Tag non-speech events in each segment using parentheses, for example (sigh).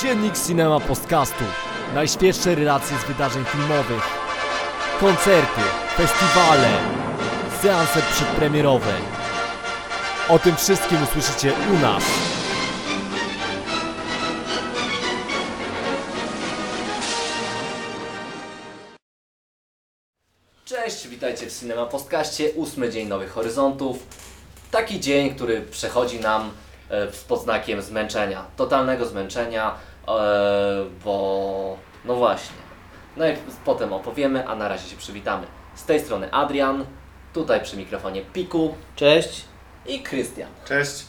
Dziennik Cinema Podcastu. Najświeższe relacje z wydarzeń filmowych. Koncerty, festiwale, seanse przedpremierowe. O tym wszystkim usłyszycie u nas. Cześć, witajcie w Cinema Postkaście, ósmy dzień Nowych Horyzontów. Taki dzień, który przechodzi nam z podznakiem zmęczenia, totalnego zmęczenia, e, bo no właśnie. No i potem opowiemy, a na razie się przywitamy. Z tej strony Adrian, tutaj przy mikrofonie Piku Cześć. i Krystian. Cześć.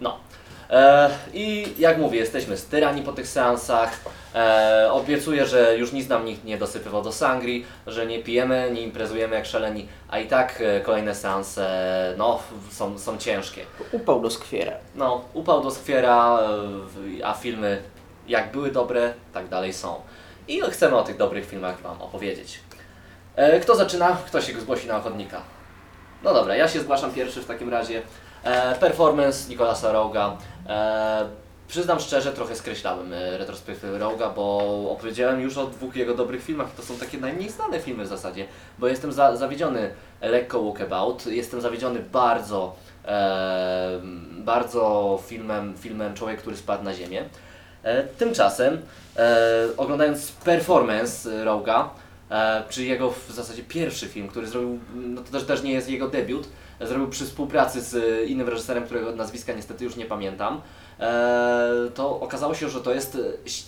No. E, I jak mówię, jesteśmy styrani po tych seansach. E, obiecuję, że już nic nam nikt nie dosypywał do sangri, że nie pijemy, nie imprezujemy jak szaleni, a i tak e, kolejne seanse no, są, są ciężkie. Upał do skwiera. No, upał do skwiera, a filmy jak były dobre, tak dalej są. I chcemy o tych dobrych filmach Wam opowiedzieć. Kto zaczyna? Kto się zgłosi na ochotnika? No dobra, ja się zgłaszam pierwszy w takim razie. E, performance Nicolasa Roga. E, przyznam szczerze, trochę skreślałem e, retrospektywę Roga, bo opowiedziałem już o dwóch jego dobrych filmach i to są takie najmniej znane filmy w zasadzie, bo jestem za, zawiedziony lekko Walkabout, jestem zawiedziony bardzo, e, bardzo filmem, filmem Człowiek, który spadł na ziemię. E, tymczasem, e, oglądając performance Roga, e, czy jego w zasadzie pierwszy film, który zrobił, no to też, też nie jest jego debiut, zrobił przy współpracy z e, innym reżyserem, którego nazwiska niestety już nie pamiętam, e, to okazało się, że to jest,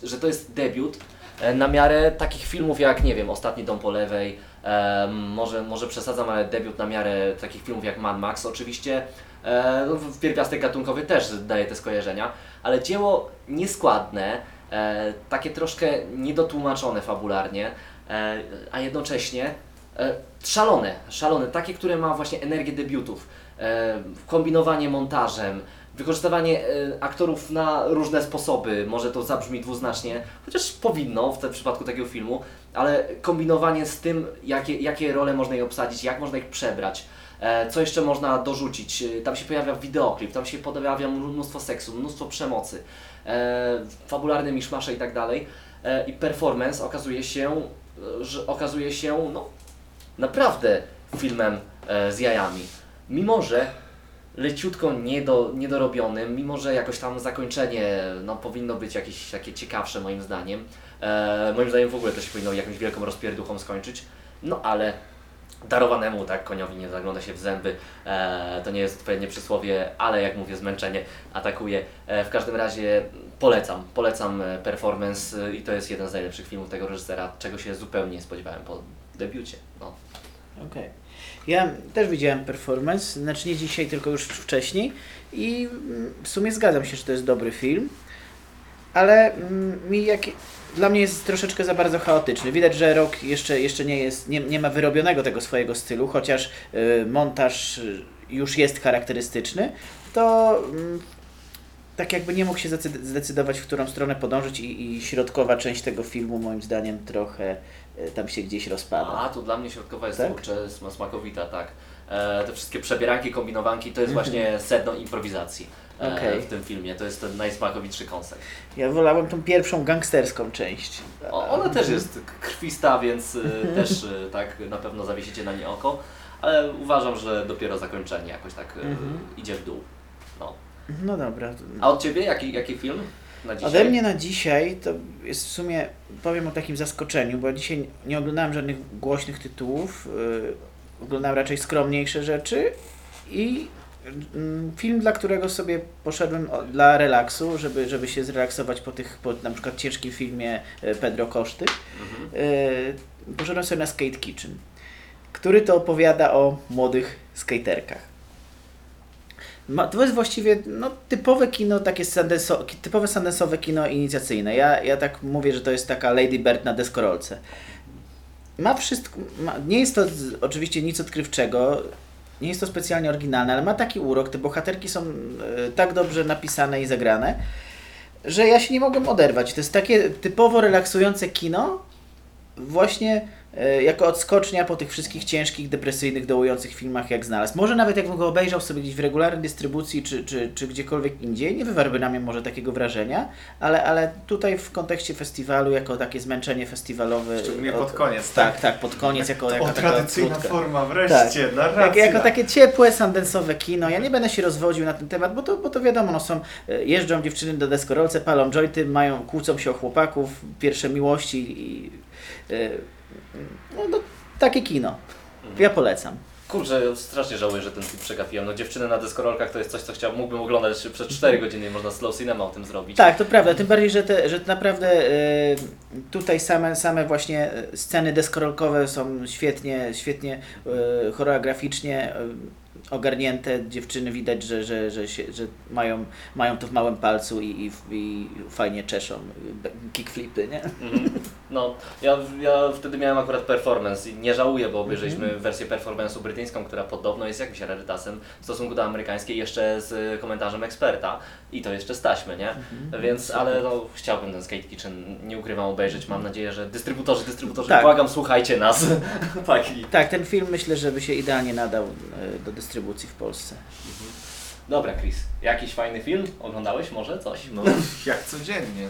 e, że to jest debiut na miarę takich filmów jak, nie wiem, Ostatni Dom po lewej, może, może przesadzam, ale debiut na miarę takich filmów jak Mad Max oczywiście, no, pierwiastek gatunkowy też daje te skojarzenia, ale dzieło nieskładne, takie troszkę niedotłumaczone fabularnie, a jednocześnie szalone, szalone, takie, które ma właśnie energię debiutów, e, kombinowanie montażem, wykorzystywanie e, aktorów na różne sposoby, może to zabrzmi dwuznacznie, chociaż powinno w tym przypadku takiego filmu, ale kombinowanie z tym, jakie, jakie role można je obsadzić, jak można ich przebrać, e, co jeszcze można dorzucić. E, Tam się pojawia wideoklip, tam się pojawia mnóstwo seksu, mnóstwo przemocy, e, fabularne miszmasze i tak dalej. E, I performance okazuje się, e, że okazuje się no, naprawdę filmem e, z jajami. Mimo, że leciutko niedo, niedorobionym, mimo, że jakoś tam zakończenie no, powinno być jakieś takie ciekawsze moim zdaniem. E, moim zdaniem w ogóle to się powinno jakąś wielką rozpierduchą skończyć. No ale darowanemu, tak, koniowi nie zagląda się w zęby. E, to nie jest odpowiednie przysłowie, ale jak mówię, zmęczenie atakuje. E, w każdym razie polecam, polecam e, performance i to jest jeden z najlepszych filmów tego reżysera, czego się zupełnie nie spodziewałem po debiucie. No. Okej. Ja też widziałem performance, znaczy nie dzisiaj, tylko już wcześniej i mm, w sumie zgadzam się, że to jest dobry film, ale mm, mi jak, dla mnie jest troszeczkę za bardzo chaotyczny. Widać, że rok jeszcze, jeszcze nie, jest, nie, nie ma wyrobionego tego swojego stylu, chociaż y, montaż y, już jest charakterystyczny, to mm, tak jakby nie mógł się zdecydować, w którą stronę podążyć i, i środkowa część tego filmu moim zdaniem trochę y, tam się gdzieś rozpada. A, to dla mnie środkowa jest Tak? kurczę smakowita, tak. E, te wszystkie przebieranki, kombinowanki to jest Mhm. właśnie sedno improwizacji e, Okej. w tym filmie. To jest ten najsmakowitszy koncept. Ja wolałem tą pierwszą gangsterską część. O, ona też jest krwista, więc y, (laughs) też y, tak na pewno zawiesicie na nie oko, ale uważam, że dopiero zakończenie jakoś tak Mhm. idzie w dół. No. No dobra. A od Ciebie jaki, jaki film na dzisiaj? Ode mnie na dzisiaj to jest w sumie, powiem o takim zaskoczeniu, bo dzisiaj nie oglądałem żadnych głośnych tytułów, yy, oglądałem raczej skromniejsze rzeczy i mm, film, dla którego sobie poszedłem dla relaksu, żeby, żeby się zrelaksować po tych, po na przykład ciężkim filmie y, Pedro Koszty, Mhm. yy, poszedłem sobie na Skate Kitchen, który to opowiada o młodych skaterkach. To jest właściwie no, typowe kino, takie sandenso, typowe sandensowe kino inicjacyjne. Ja, ja tak mówię, że to jest taka Lady Bird na deskorolce. Ma wszystko, ma, nie jest to oczywiście nic odkrywczego, nie jest to specjalnie oryginalne, ale ma taki urok, te bohaterki są e, tak dobrze napisane i zagrane, że ja się nie mogłem oderwać. To jest takie typowo relaksujące kino, właśnie jako odskocznia po tych wszystkich ciężkich, depresyjnych, dołujących filmach jak znalazł. Może nawet jakbym go obejrzał sobie gdzieś w regularnej dystrybucji czy, czy, czy gdziekolwiek indziej, nie wywarłby na mnie może takiego wrażenia, ale, ale tutaj w kontekście festiwalu, jako takie zmęczenie festiwalowe. Szczególnie od- pod koniec, Tak, tak? tak, pod koniec, jako, jako O, tradycyjna krótka. forma, wreszcie, Tak. narracja. Jak, jako takie ciepłe, sandensowe kino. Ja nie będę się rozwodził na ten temat, bo to, bo to wiadomo, no są, e, jeżdżą dziewczyny do deskorolce, palą jointy, mają, kłócą się o chłopaków, pierwsze miłości i e, no, no, takie kino. Ja polecam. Kurczę, strasznie żałuję, że ten film przegapiłem. No dziewczyny na deskorolkach to jest coś, co chciałbym, mógłbym oglądać przez 4 godziny i można slow cinema o tym zrobić. Tak, to prawda, tym bardziej, że, te, że naprawdę e, tutaj same, same właśnie e, sceny deskorolkowe są świetnie, świetnie e, choreograficznie e, ogarnięte. Dziewczyny widać, że, że, że, się, że mają, mają to w małym palcu i, i, i fajnie czeszą kickflipy, nie? Mhm. No, ja, ja wtedy miałem akurat performance i nie żałuję, bo obejrzeliśmy Mhm. wersję performance'u brytyjską, która podobno jest jakimś rarytasem w stosunku do amerykańskiej, jeszcze z komentarzem eksperta i to jeszcze staśmy, nie? Mhm. Więc, ale no, chciałbym ten Skate Kitchen, nie ukrywam, obejrzeć. Mam nadzieję, że dystrybutorzy, dystrybutorzy, Tak. błagam, słuchajcie nas. (laughs) tak. Tak, ten film myślę, że by się idealnie nadał e, do dystrybucji w Polsce. Dobra, Chris, jakiś fajny film? Oglądałeś może coś? No, (laughs) jak codziennie.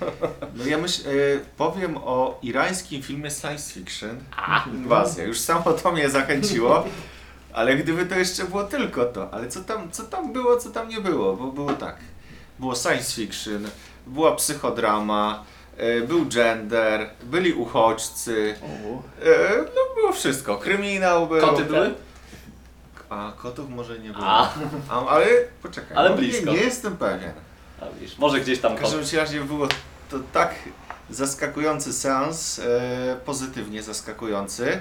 (laughs) No ja myśl, e, powiem o irańskim filmie science fiction. A. Inwazja. Już samo to mnie zachęciło. Ale gdyby to jeszcze było tylko to. Ale co tam, co tam było, co tam nie było? Bo było tak. Było science fiction, była psychodrama, e, był gender, byli uchodźcy. E, no było wszystko. Kryminał był. Koty były? A kotów może nie było. A. A, ale poczekaj. Ale no, blisko. Nie, nie jestem pewien. A widzisz, może gdzieś tam W kot. każdym razie było to tak zaskakujący seans, e, pozytywnie zaskakujący.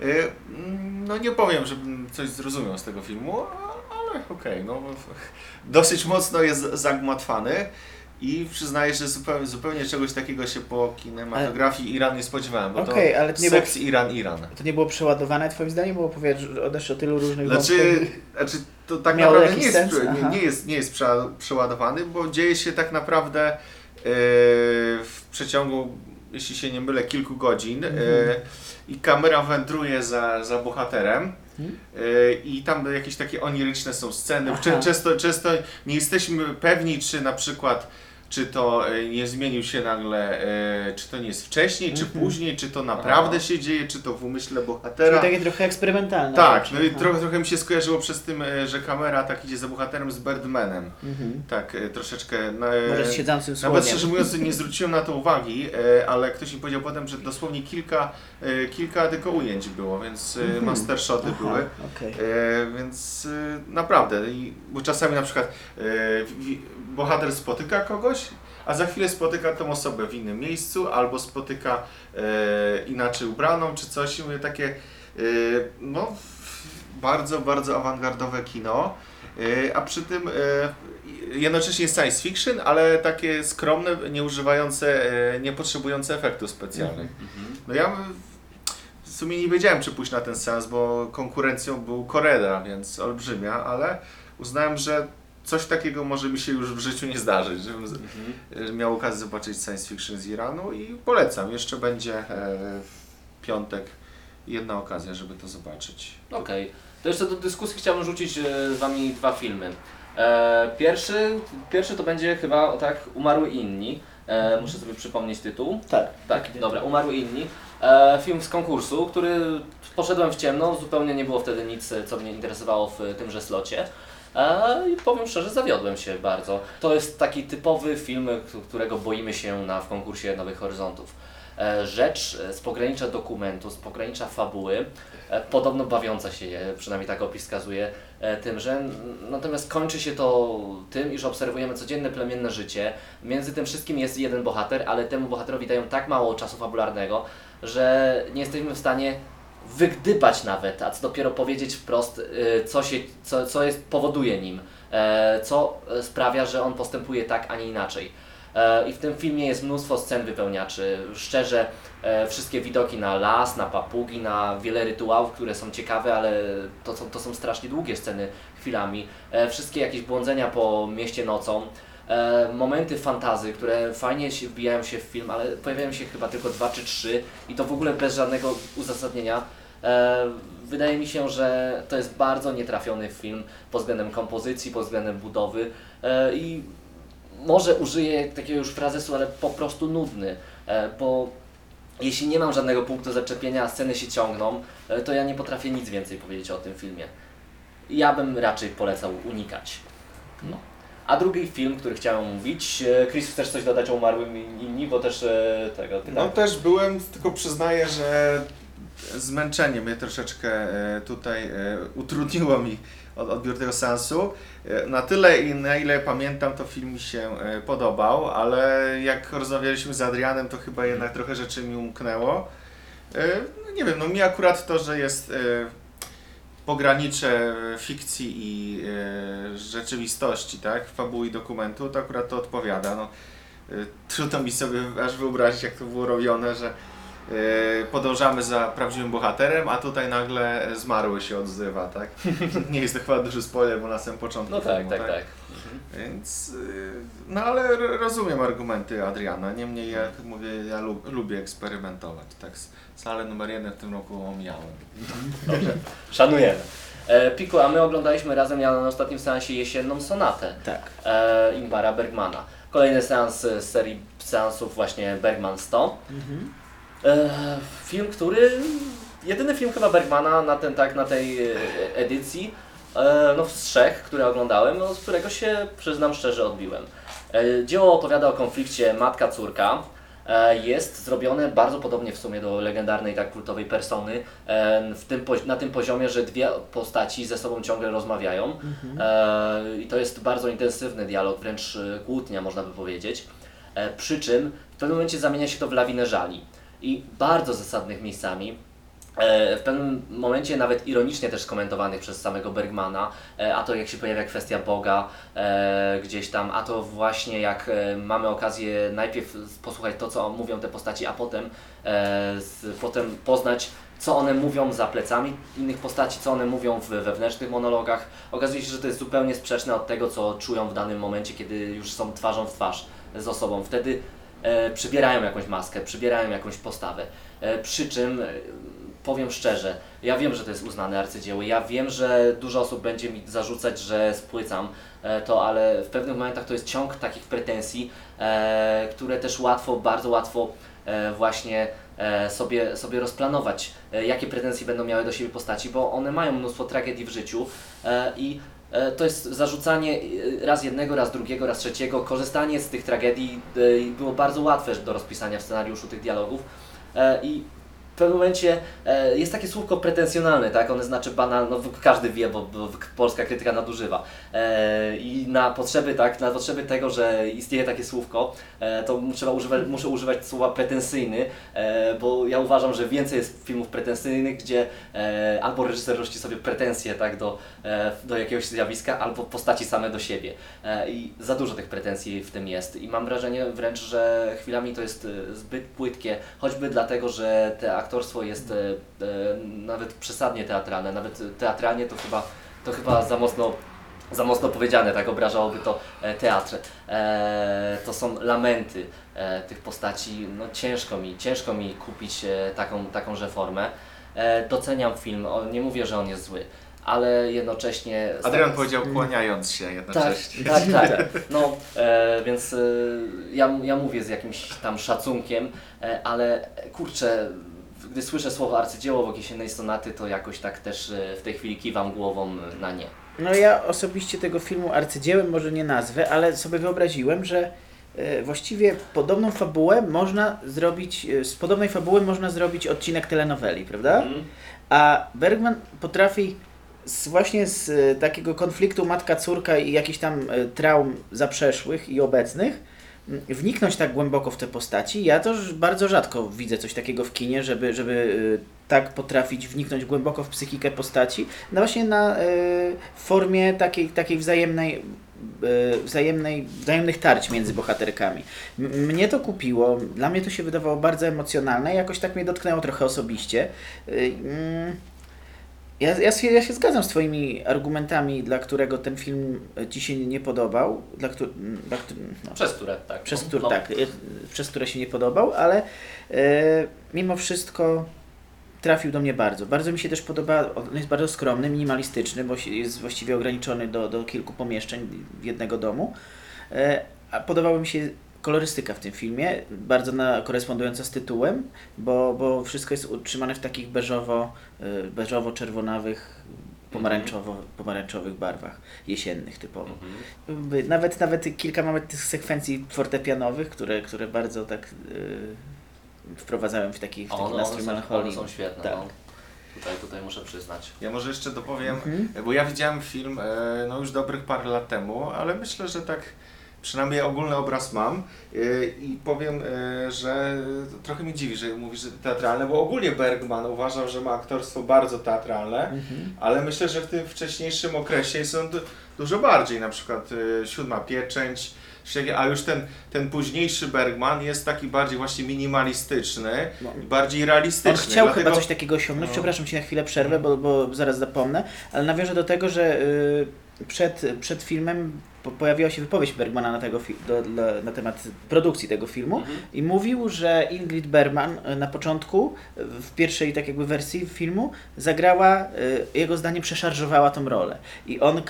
Mm, no nie powiem, żebym coś zrozumiał z tego filmu, ale okej, no dosyć mocno jest zagmatwany i przyznaję, że zupełnie, zupełnie czegoś takiego się po kinematografii Iran nie spodziewałem, bo Okej, to ale to nie było- seks Iran, Iran. To nie było przeładowane twoim zdaniem, bo opowiadasz odeszło tylu różnych Znaczy, wątków. znaczy to tak naprawdę nie jest, sens? nie, nie jest, nie jest prze, przeładowany, bo dzieje się tak naprawdę e, w przeciągu, jeśli się nie mylę, kilku godzin e, i kamera wędruje za, za bohaterem. Mhm. e, I tam jakieś takie oniryczne są sceny. Często, często nie jesteśmy pewni, czy na przykład czy to e, nie zmienił się nagle, e, czy to nie jest wcześniej, czy Mhm. później, czy to naprawdę się dzieje, czy to w umyśle bohatera. Czyli takie trochę eksperymentalne. Tak, no i Aha. trochę, trochę mi się skojarzyło przez tym, e, że kamera tak idzie za bohaterem z Birdmanem. Mhm. Tak, troszeczkę. Na, Może z siedzącym nawet słoniem. szczerze mówiąc nie zwróciłem na to uwagi, ale ktoś mi powiedział potem, że dosłownie kilka, kilka tylko ujęć było, więc Mhm. master shoty Aha, były. E, więc naprawdę, bo czasami na przykład bohater spotyka kogoś, a za chwilę spotyka tą osobę w innym miejscu, albo spotyka e, inaczej ubraną, czy coś. I mówię takie, e, no, bardzo, bardzo awangardowe kino. E, a przy tym e, jednocześnie science fiction, ale takie skromne, nie używające, e, nie potrzebujące efektów specjalnych. Mhm. No ja w sumie nie wiedziałem, czy pójść na ten seans, bo konkurencją był Koreda, więc olbrzymia, ale uznałem, że coś takiego może mi się już w życiu nie zdarzyć, żebym Mhm. e, miał okazję zobaczyć science fiction z Iranu i polecam. Jeszcze będzie e, w piątek jedna okazja, żeby to zobaczyć. Okej. To jeszcze do dyskusji chciałbym rzucić e, z Wami dwa filmy. E, pierwszy, pierwszy to będzie chyba tak Umarły inni. E, muszę sobie przypomnieć tytuł. Tak. Tak, dobra, Umarły inni. E, film z konkursu, który poszedłem w ciemno, zupełnie nie było wtedy nic, co mnie interesowało w tymże slocie. I powiem szczerze, zawiodłem się bardzo. To jest taki typowy film, którego boimy się na, w konkursie Nowych Horyzontów. E, rzecz e, z pogranicza dokumentu, z pogranicza fabuły, e, podobno bawiąca się, je, przynajmniej tak opis wskazuje, e, tym, że n- natomiast kończy się to tym, iż obserwujemy codzienne plemienne życie. Między tym wszystkim jest jeden bohater, ale temu bohaterowi dają tak mało czasu fabularnego, że nie jesteśmy w stanie wygdybać nawet, a co dopiero powiedzieć wprost, y, co, się, co, co jest, powoduje nim, e, co e, sprawia, że on postępuje tak, a nie inaczej. E, I w tym filmie jest mnóstwo scen wypełniaczy. Szczerze, wszystkie widoki na las, na papugi, na wiele rytuałów, które są ciekawe, ale to są, to są strasznie długie sceny chwilami. Wszystkie jakieś błądzenia po mieście nocą. E, momenty fantazy, które fajnie się wbijają się w film, ale pojawiają się chyba tylko dwa czy trzy i to w ogóle bez żadnego uzasadnienia. E, wydaje mi się, że to jest bardzo nietrafiony film pod względem kompozycji, pod względem budowy e, i może użyję takiego już frazesu, ale po prostu nudny, e, bo jeśli nie mam żadnego punktu zaczepienia, a sceny się ciągną, e, to ja nie potrafię nic więcej powiedzieć o tym filmie. Ja bym raczej polecał unikać. No. A drugi film, który chciałem mówić, e, Chris, chcesz coś dodać o umarłym i- inni, bo też e, tego... No tak. też byłem, tylko przyznaję, że zmęczenie mnie troszeczkę e, tutaj utrudniło mi od, odbiór tego sensu. Na tyle i na ile pamiętam, to film mi się podobał, ale jak rozmawialiśmy z Adrianem, to chyba jednak trochę rzeczy mi umknęło. No nie wiem, no mi akurat to, że jest pogranicze fikcji i e, rzeczywistości, tak, fabuły i dokumentu, to akurat to odpowiada. No, e, trudno mi sobie aż wyobrazić, jak to było robione, że e, podążamy za prawdziwym bohaterem, a tutaj nagle zmarły się odzywa, tak? (laughs) Nie jest to chyba duży spoiler, bo na samym początku No tak, filmu, tak, tak. Więc, y, no ale rozumiem argumenty Adriana, niemniej jak mówię, ja lu- lubię eksperymentować, tak? Salę numer jeden w tym roku omijałem. Dobrze, szanujemy. E, Piku, a my oglądaliśmy razem ja na ostatnim seansie jesienną sonatę Tak. e, Ingmara Bergmana. Kolejny seans z serii seansów właśnie Bergman 100. Mhm. E, film, który. Jedyny film chyba Bergmana na, ten, tak, na tej e, edycji, no z trzech, które oglądałem, no, z którego się przyznam szczerze odbiłem. E, dzieło opowiada o konflikcie matka-córka. E, jest zrobione bardzo podobnie w sumie do legendarnej, tak kultowej persony, e, w tym, na tym poziomie, że dwie postaci ze sobą ciągle rozmawiają. E, I to jest bardzo intensywny dialog, wręcz e, kłótnia można by powiedzieć. E, przy czym w pewnym momencie zamienia się to w lawinę żali. I bardzo zasadnych miejscami. E, w pewnym momencie nawet ironicznie też skomentowanych przez samego Bergmana, e, a to jak się pojawia kwestia Boga e, gdzieś tam, a to właśnie jak mamy okazję najpierw posłuchać to, co mówią te postaci, a potem, potem poznać co one mówią za plecami innych postaci, co one mówią w wewnętrznych monologach. Okazuje się, że to jest zupełnie sprzeczne od tego, co czują w danym momencie, kiedy już są twarzą w twarz z osobą. Wtedy przybierają jakąś maskę, przybierają jakąś postawę. Przy czym, powiem szczerze, ja wiem, że to jest uznane arcydzieło, ja wiem, że dużo osób będzie mi zarzucać, że spłycam e, to, ale w pewnych momentach to jest ciąg takich pretensji, e, które też łatwo, bardzo łatwo e, właśnie sobie, sobie rozplanować, jakie pretensje będą miały do siebie postaci, bo one mają mnóstwo tragedii w życiu i to jest zarzucanie raz jednego, raz drugiego, raz trzeciego. Korzystanie z tych tragedii było bardzo łatwe do rozpisania w scenariuszu tych dialogów i w pewnym momencie e, jest takie słówko pretensjonalne, tak? One znaczy banal, no każdy wie, bo, bo polska krytyka nadużywa. E, I na potrzeby, tak, na potrzeby tego, że istnieje takie słówko, e, to trzeba używać, muszę używać słowa pretensyjny, bo ja uważam, że więcej jest filmów pretensyjnych, gdzie albo reżyser rości sobie pretensje tak, do, do jakiegoś zjawiska, albo postaci same do siebie. I za dużo tych pretensji w tym jest. I mam wrażenie wręcz, że chwilami to jest zbyt płytkie, choćby dlatego, że te aktorstwo jest e, e, nawet przesadnie teatralne, nawet teatralnie to chyba, to chyba za mocno za mocno powiedziane, tak obrażałoby to e, teatr. E, to są lamenty e, tych postaci. No ciężko mi, ciężko mi kupić e, taką, takąże formę. E, doceniam film, o, nie mówię, że on jest zły, ale jednocześnie... Adrian powiedział kłaniając się Tak, jednocześnie. tak, tak. No, e, więc e, ja, ja mówię z jakimś tam szacunkiem, e, ale kurczę, gdy słyszę słowo arcydzieło w jesiennej sonaty, to jakoś tak też e, w tej chwili kiwam głową na nie. No ja osobiście tego filmu arcydziełem może nie nazwę, ale sobie wyobraziłem, że e, właściwie podobną fabułę można zrobić, e, z podobnej fabuły można zrobić odcinek telenoweli, prawda? Mhm. A Bergman potrafi z, właśnie z e, takiego konfliktu matka-córka i jakichś tam e, traum zaprzeszłych i obecnych wniknąć tak głęboko w te postaci. Ja to bardzo rzadko widzę coś takiego w kinie, żeby, żeby e, tak potrafić wniknąć głęboko w psychikę postaci. No właśnie na e, formie takiej, takiej wzajemnej e, wzajemnej, wzajemnych tarć między bohaterkami. M- mnie to kupiło, dla mnie to się wydawało bardzo emocjonalne, jakoś tak mnie dotknęło trochę osobiście. Y, mm, Ja, ja, się, ja się zgadzam z Twoimi argumentami, dla którego ten film Ci się nie podobał. Dla, któ, dla, no, Przez które, tak. przez, no, które, no. tak, przez które się nie podobał, ale e, mimo wszystko trafił do mnie bardzo. Bardzo mi się też podoba, on jest bardzo skromny, minimalistyczny, bo jest właściwie ograniczony do, do kilku pomieszczeń jednego domu. E, a mi się kolorystyka w tym filmie, bardzo na, korespondująca z tytułem, bo, bo wszystko jest utrzymane w takich beżowo, e, beżowo-czerwonawych, pomarańczowo, pomarańczowych barwach, jesiennych typowo. Mhm. Nawet, nawet kilka mamy tych sekwencji fortepianowych, które, które bardzo tak yy, wprowadzają w taki, w taki One, one, nastrój są, one melancholii. są świetne. Tak. No. Tutaj, tutaj muszę przyznać. Ja może jeszcze dopowiem, Mhm. bo ja widziałem film e, no już dobrych parę lat temu, ale myślę, że tak przynajmniej ogólny obraz mam e, i powiem, e, że trochę mnie dziwi, że mówisz, że teatralne, bo ogólnie Bergman uważał, że ma aktorstwo bardzo teatralne, Mhm. ale myślę, że w tym wcześniejszym okresie są du dużo bardziej, na przykład e, Siódma Pieczęć, a już ten, ten późniejszy Bergman jest taki bardziej właśnie minimalistyczny No. bardziej realistyczny. On chciał dlatego- chyba coś takiego osiągnąć, No. przepraszam Cię na chwilę przerwę, bo, bo zaraz zapomnę, ale nawiążę do tego, że y, przed, przed filmem po, pojawiła się wypowiedź Bergmana na, tego do, dla, na temat produkcji tego filmu Mhm. i mówił, że Ingrid Bergman y, na początku, y, w pierwszej tak jakby wersji filmu, zagrała, y, jego zdaniem przeszarżowała tą rolę i on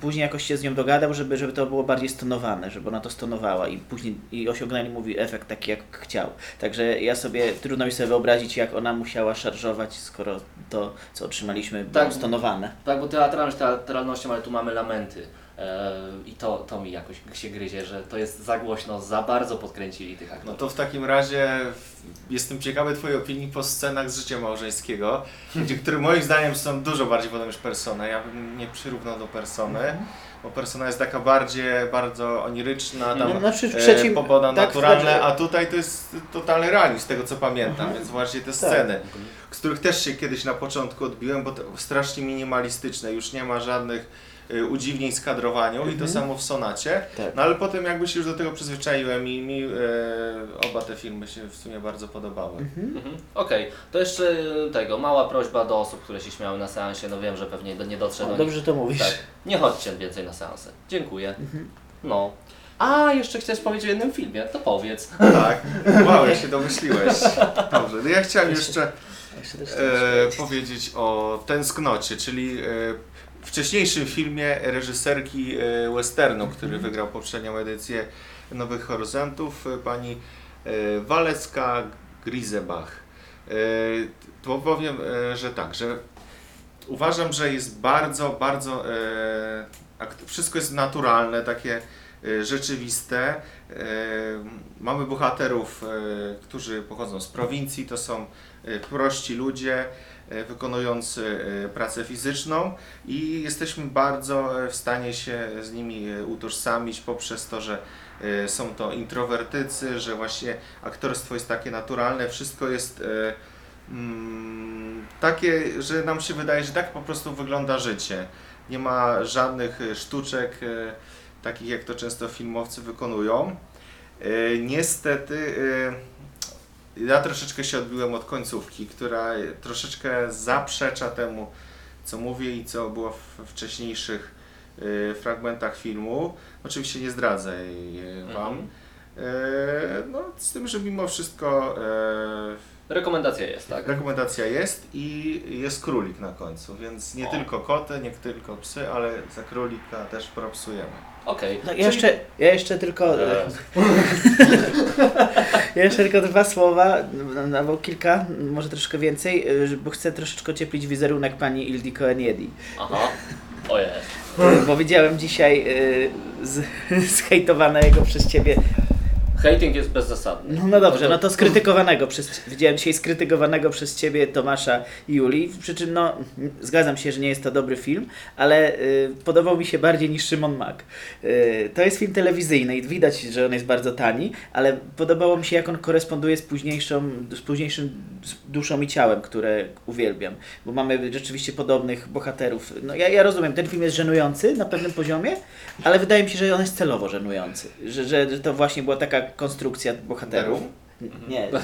później jakoś się z nią dogadał, żeby, żeby to było bardziej stonowane, żeby ona to stonowała i później i osiągnęli, mówi, efekt taki jak chciał. Także ja sobie, trudno mi sobie wyobrazić, jak ona musiała szarżować, skoro to, co otrzymaliśmy, było Tak. stonowane. Tak, bo teatralność teatralnością, ale tu mamy lamenty. E, I to, to mi jakoś się gryzie, że to jest za głośno, za bardzo podkręcili tych No aktorów. to w takim razie jestem ciekawy Twojej opinii po scenach z życia małżeńskiego, gdzie, które moim zdaniem są dużo bardziej podobne niż Persona. Ja bym nie przyrównał do Persony, bo Persona jest taka bardziej, bardzo oniryczna, tam No, znaczy w e, trzecim- poboda tak, naturalne, znaczy- a tutaj to jest totalny realizm, z tego co pamiętam, Mhm. więc właśnie te Tak. sceny, z których też się kiedyś na początku odbiłem, bo to strasznie minimalistyczne, już nie ma żadnych e, udziwnień z kadrowaniu i to Mhm. samo w Sonacie. Tak. No ale potem jakby się już do tego przyzwyczaiłem i mi e, oba te filmy się w sumie bardzo podobały. Mhm. Mhm. Okej, to jeszcze tego, mała prośba do osób, które się śmiały na seansie, no wiem, że pewnie do- nie dotrze do dobrze, że to mówisz. Tak, nie chodźcie więcej na seanse. Dziękuję. Mhm. No. A, jeszcze chcesz powiedzieć o jednym filmie, to powiedz. Tak, wow, jak się domyśliłeś. Dobrze, no ja chciałem jeszcze e, powiedzieć o Tęsknocie, czyli e, wcześniejszym filmie reżyserki e, westernu, który wygrał poprzednią edycję Nowych Horyzontów, e, pani e, Walecka Grisebach. To powiem, że tak, że uważam, że jest bardzo, bardzo, wszystko jest naturalne, takie rzeczywiste. Mamy bohaterów, którzy pochodzą z prowincji, to są prości ludzie wykonujący e, pracę fizyczną i jesteśmy bardzo e, w stanie się z nimi e, utożsamić poprzez to, że e, są to introwertycy, że właśnie aktorstwo jest takie naturalne, wszystko jest e, mm, takie, że nam się wydaje, że tak po prostu wygląda życie. Nie ma żadnych e, sztuczek, e, takich jak to często filmowcy wykonują. E, Niestety e, ja troszeczkę się odbiłem od końcówki, która troszeczkę zaprzecza temu, co mówię i co było w wcześniejszych e, fragmentach filmu. Oczywiście nie zdradzę jej e, Wam. Mhm. E, No, z tym, że mimo wszystko e, Rekomendacja jest, tak? rekomendacja jest i jest królik na końcu, więc nie O. tylko koty, nie tylko psy, ale za królika też propsujemy. Okej. No, Czyli- ja, jeszcze, ja jeszcze tylko. E, (laughs) Ja jeszcze tylko dwa słowa, no, albo kilka, może troszkę więcej, y, bo chcę troszeczkę ocieplić wizerunek pani Ildiko Eniedi. Aha. Ojej. Bo widziałem dzisiaj y, z, (laughs) zhejtowanego przez ciebie. Hating jest bezzasadny. No, no dobrze, no to skrytykowanego przez. Widziałem dzisiaj skrytykowanego przez ciebie Tomasza i Julii. Przy czym no zgadzam się, że nie jest to dobry film, ale y, podobał mi się bardziej niż Szymon Mak. Y, to jest film telewizyjny i widać, że on jest bardzo tani, ale podobało mi się, jak on koresponduje z późniejszą, z późniejszym z duszą i ciałem, które uwielbiam. Bo mamy rzeczywiście podobnych bohaterów. No ja, ja rozumiem, ten film jest żenujący na pewnym poziomie, ale wydaje mi się, że on jest celowo żenujący. Że, że, że to właśnie była taka konstrukcja bohaterów. Nie, (laughs) no,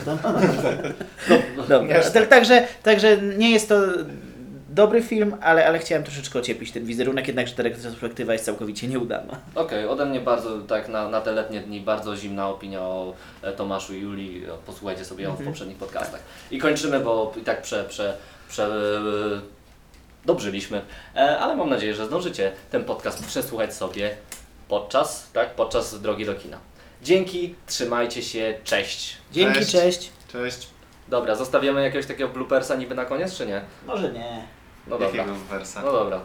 No, Dobra, Nie aż tak, także, także nie jest to dobry film, ale, ale chciałem troszeczkę ocieplić ten wizerunek, jednakże ta retrospektywa jest całkowicie nieudana. Okej, ode mnie bardzo, tak na, na te letnie dni, bardzo zimna opinia o e, Tomaszu i Julii. Posłuchajcie sobie ją w poprzednich podcastach. I kończymy, bo i tak prze, prze, prze, e, dobrzyliśmy. E, ale mam nadzieję, że zdążycie ten podcast przesłuchać sobie podczas, tak, podczas drogi do kina. Dzięki, trzymajcie się, cześć. Dzięki, Cześć. cześć. Cześć. Dobra, zostawiamy jakiegoś takiego bloopersa niby na koniec, czy nie? Może nie. No dobra. Jakiego wersa? No dobra.